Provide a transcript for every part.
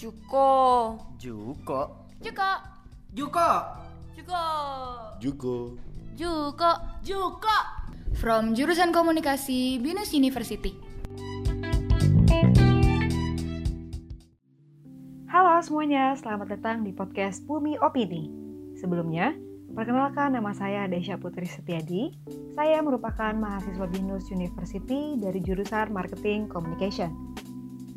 Juko. Juko. Juko. Juko. Juko. Juko. Juko. Juko. From jurusan komunikasi Binus University. Halo semuanya, selamat datang di podcast Bumi Opini. Sebelumnya, perkenalkan nama saya Desya Putri Setiadi. Saya merupakan mahasiswa Binus University dari jurusan Marketing Communication.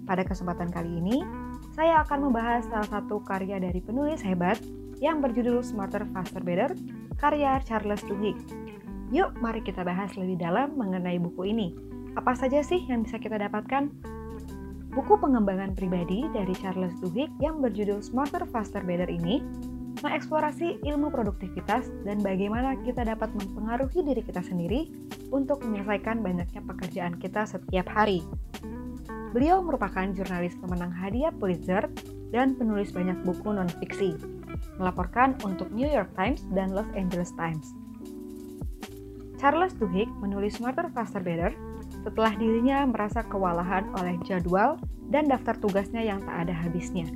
Pada kesempatan kali ini, saya akan membahas salah satu karya dari penulis hebat yang berjudul Smarter, Faster, Better, karya Charles Duhigg. Yuk, mari kita bahas lebih dalam mengenai buku ini. Apa saja sih yang bisa kita dapatkan? Buku pengembangan pribadi dari Charles Duhigg yang berjudul Smarter, Faster, Better ini mengeksplorasi ilmu produktivitas dan bagaimana kita dapat mempengaruhi diri kita sendiri untuk menyelesaikan banyaknya pekerjaan kita setiap hari. Beliau merupakan jurnalis pemenang hadiah Pulitzer dan penulis banyak buku non-fiksi, melaporkan untuk New York Times dan Los Angeles Times. Charles Duhigg menulis Smarter Faster Better setelah dirinya merasa kewalahan oleh jadwal dan daftar tugasnya yang tak ada habisnya.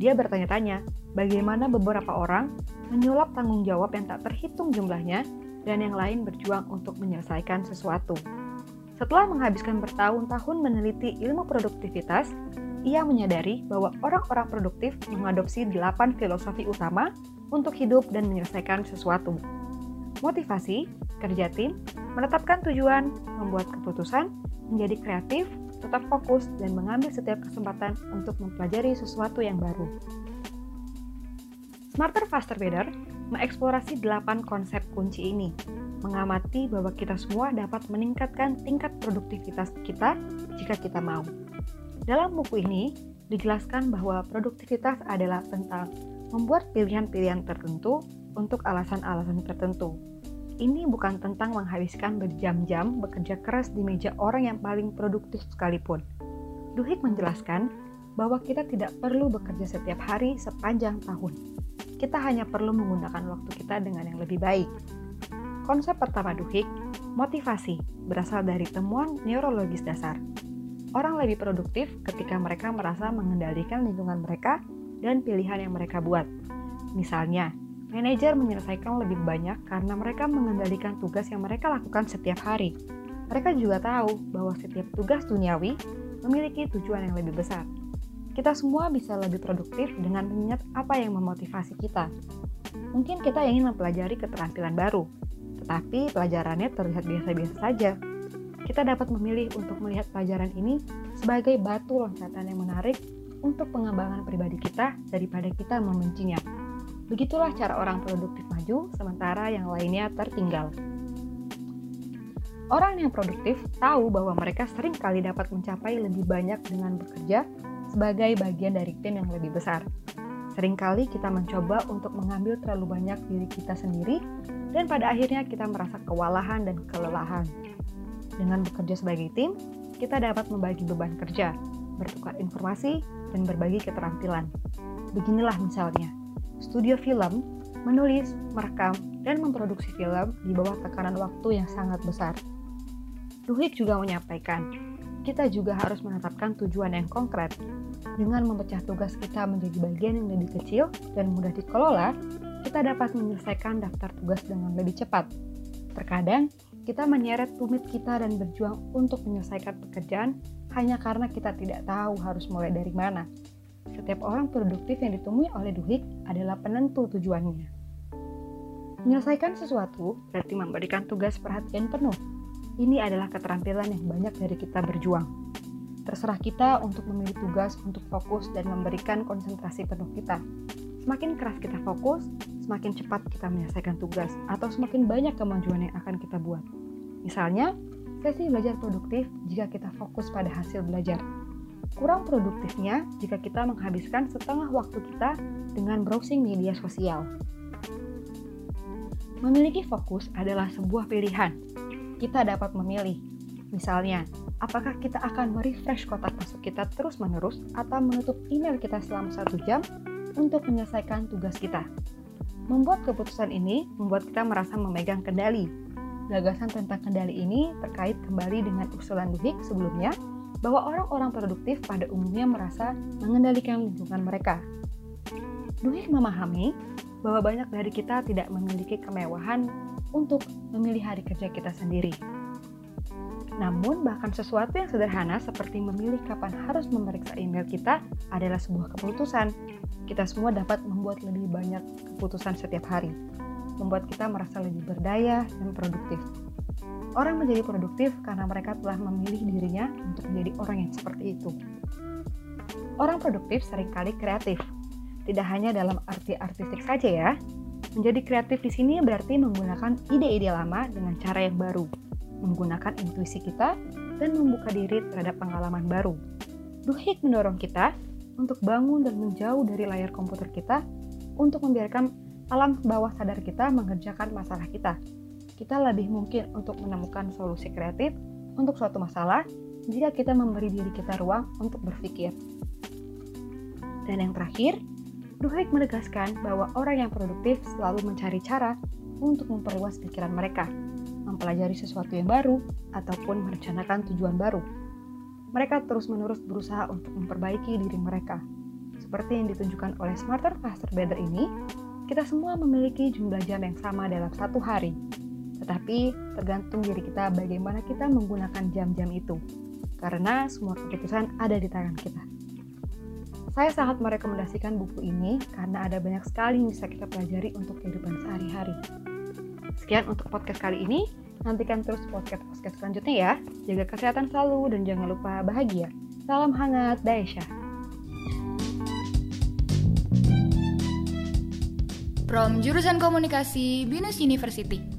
Dia bertanya-tanya, bagaimana beberapa orang menyulap tanggung jawab yang tak terhitung jumlahnya dan yang lain berjuang untuk menyelesaikan sesuatu. Setelah menghabiskan bertahun-tahun meneliti ilmu produktivitas, ia menyadari bahwa orang-orang produktif mengadopsi delapan filosofi utama untuk hidup dan menyelesaikan sesuatu. Motivasi, kerja tim, menetapkan tujuan, membuat keputusan, menjadi kreatif, tetap fokus, dan mengambil setiap kesempatan untuk mempelajari sesuatu yang baru. Smarter, Faster, Better mengeksplorasi delapan konsep kunci ini, mengamati bahwa kita semua dapat meningkatkan tingkat produktivitas kita jika kita mau. Dalam buku ini, dijelaskan bahwa produktivitas adalah tentang membuat pilihan-pilihan tertentu untuk alasan-alasan tertentu. Ini bukan tentang menghabiskan berjam-jam bekerja keras di meja orang yang paling produktif sekalipun. Duhigg menjelaskan bahwa kita tidak perlu bekerja setiap hari sepanjang tahun. Kita hanya perlu menggunakan waktu kita dengan yang lebih baik. Konsep pertama Duhigg, motivasi, berasal dari temuan neurologis dasar. Orang lebih produktif ketika mereka merasa mengendalikan lingkungan mereka dan pilihan yang mereka buat. Misalnya, Manajer menyelesaikan lebih banyak karena mereka mengendalikan tugas yang mereka lakukan setiap hari. Mereka juga tahu bahwa setiap tugas duniawi memiliki tujuan yang lebih besar. Kita semua bisa lebih produktif dengan mengingat apa yang memotivasi kita. Mungkin kita ingin mempelajari keterampilan baru, tetapi pelajarannya terlihat biasa-biasa saja. Kita dapat memilih untuk melihat pelajaran ini sebagai batu loncatan yang menarik untuk pengembangan pribadi kita daripada kita membencinya. Begitulah cara orang produktif maju, sementara yang lainnya tertinggal. Orang yang produktif tahu bahwa mereka sering kali dapat mencapai lebih banyak dengan bekerja sebagai bagian dari tim yang lebih besar. Seringkali kita mencoba untuk mengambil terlalu banyak diri kita sendiri dan pada akhirnya kita merasa kewalahan dan kelelahan. Dengan bekerja sebagai tim, kita dapat membagi beban kerja, bertukar informasi, dan berbagi keterampilan. Beginilah misalnya, studio film, menulis, merekam, dan memproduksi film di bawah tekanan waktu yang sangat besar. Duhigg juga menyampaikan, kita juga harus menetapkan tujuan yang konkret. Dengan memecah tugas kita menjadi bagian yang lebih kecil dan mudah dikelola, kita dapat menyelesaikan daftar tugas dengan lebih cepat. Terkadang, kita menyeret tumit kita dan berjuang untuk menyelesaikan pekerjaan hanya karena kita tidak tahu harus mulai dari mana. Setiap orang produktif yang ditemui oleh Duhigg adalah penentu tujuannya. Menyelesaikan sesuatu berarti memberikan tugas perhatian penuh. Ini adalah keterampilan yang banyak dari kita berjuang. Terserah kita untuk memilih tugas untuk fokus dan memberikan konsentrasi penuh kita. Semakin keras kita fokus, semakin cepat kita menyelesaikan tugas, atau semakin banyak kemajuan yang akan kita buat. Misalnya, sesi belajar produktif jika kita fokus pada hasil belajar, kurang produktifnya jika kita menghabiskan setengah waktu kita dengan browsing media sosial. Memiliki fokus adalah sebuah pilihan. Kita dapat memilih. Misalnya, apakah kita akan merefresh kotak masuk kita terus-menerus atau menutup email kita selama satu jam untuk menyelesaikan tugas kita. Membuat keputusan ini membuat kita merasa memegang kendali. Gagasan tentang kendali ini terkait kembali dengan usulan Duhigg sebelumnya bahwa orang-orang produktif pada umumnya merasa mengendalikan lingkungan mereka. Duhik memahami bahwa banyak dari kita tidak memiliki kemewahan untuk memilih hari kerja kita sendiri. Namun, bahkan sesuatu yang sederhana seperti memilih kapan harus memeriksa email kita adalah sebuah keputusan. Kita semua dapat membuat lebih banyak keputusan setiap hari, membuat kita merasa lebih berdaya dan produktif. Orang menjadi produktif karena mereka telah memilih dirinya untuk menjadi orang yang seperti itu. Orang produktif sering kali kreatif, tidak hanya dalam arti artistik saja ya. Menjadi kreatif di sini berarti menggunakan ide-ide lama dengan cara yang baru, menggunakan intuisi kita, dan membuka diri terhadap pengalaman baru. Duhik mendorong kita untuk bangun dan menjauh dari layar komputer kita untuk membiarkan alam bawah sadar kita mengerjakan masalah kita. Kita lebih mungkin untuk menemukan solusi kreatif untuk suatu masalah jika kita memberi diri kita ruang untuk berpikir. Dan yang terakhir, Duhigg menegaskan bahwa orang yang produktif selalu mencari cara untuk memperluas pikiran mereka, mempelajari sesuatu yang baru, ataupun merencanakan tujuan baru. Mereka terus-menerus berusaha untuk memperbaiki diri mereka. Seperti yang ditunjukkan oleh Smarter Faster Better ini, kita semua memiliki jumlah jam yang sama dalam satu hari. Tetapi tergantung diri kita bagaimana kita menggunakan jam-jam itu. Karena semua keputusan ada di tangan kita. Saya sangat merekomendasikan buku ini karena ada banyak sekali yang bisa kita pelajari untuk kehidupan sehari-hari. Sekian untuk podcast kali ini. Nantikan terus podcast-podcast selanjutnya ya. Jaga kesehatan selalu dan jangan lupa bahagia. Salam hangat, Daesha. From Jurusan Komunikasi Binus University.